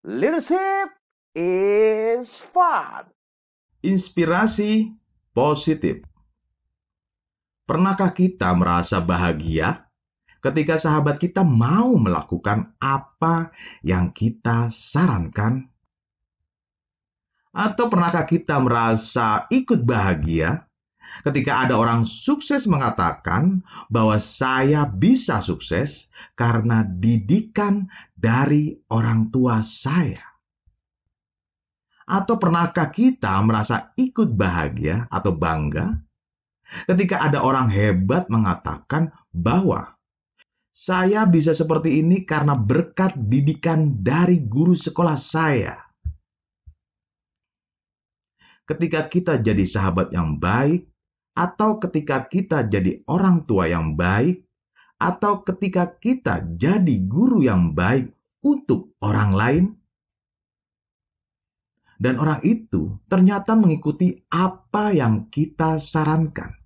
Leadership is fun. Inspirasi positif. Pernahkah kita merasa bahagia ketika sahabat kita mau melakukan apa yang kita sarankan? Atau pernahkah kita merasa ikut bahagia ketika ada orang sukses mengatakan bahwa saya bisa sukses karena didikan dari orang tua saya? Atau pernahkah kita merasa ikut bahagia atau bangga ketika ada orang hebat mengatakan bahwa saya bisa seperti ini karena berkat didikan dari guru sekolah saya? Ketika kita jadi sahabat yang baik, atau ketika kita jadi orang tua yang baik, atau ketika kita jadi guru yang baik untuk orang lain, dan orang itu ternyata mengikuti apa yang kita sarankan,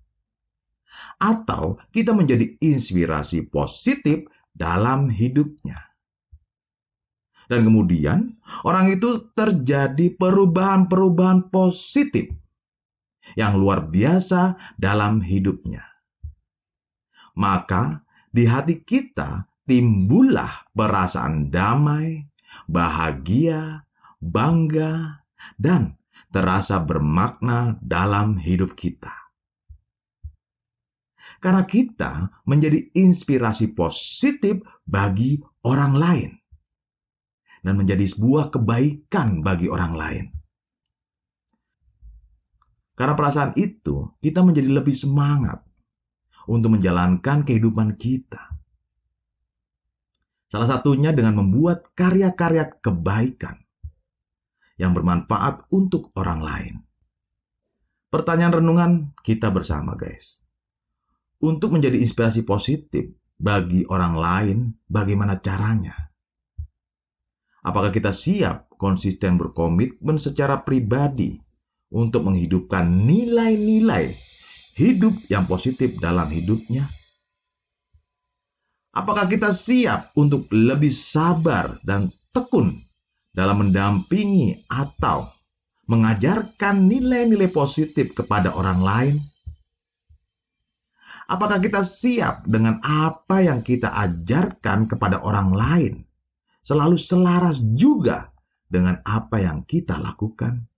atau kita menjadi inspirasi positif dalam hidupnya. Dan kemudian orang itu terjadi perubahan-perubahan positif yang luar biasa dalam hidupnya. Maka di hati kita timbullah perasaan damai, bahagia, bangga, dan terasa bermakna dalam hidup kita. Karena kita menjadi inspirasi positif bagi orang lain dan menjadi sebuah kebaikan bagi orang lain. Karena perasaan itu, kita menjadi lebih semangat untuk menjalankan kehidupan kita. Salah satunya dengan membuat karya-karya kebaikan yang bermanfaat untuk orang lain. Pertanyaan renungan kita bersama, guys. Untuk menjadi inspirasi positif bagi orang lain, bagaimana caranya? Apakah kita siap konsisten berkomitmen secara pribadi untuk menghidupkan nilai-nilai hidup yang positif dalam hidupnya? Apakah kita siap untuk lebih sabar dan tekun dalam mendampingi atau mengajarkan nilai-nilai positif kepada orang lain? Apakah kita siap dengan apa yang kita ajarkan kepada orang lain? Selalu selaras juga dengan apa yang kita lakukan?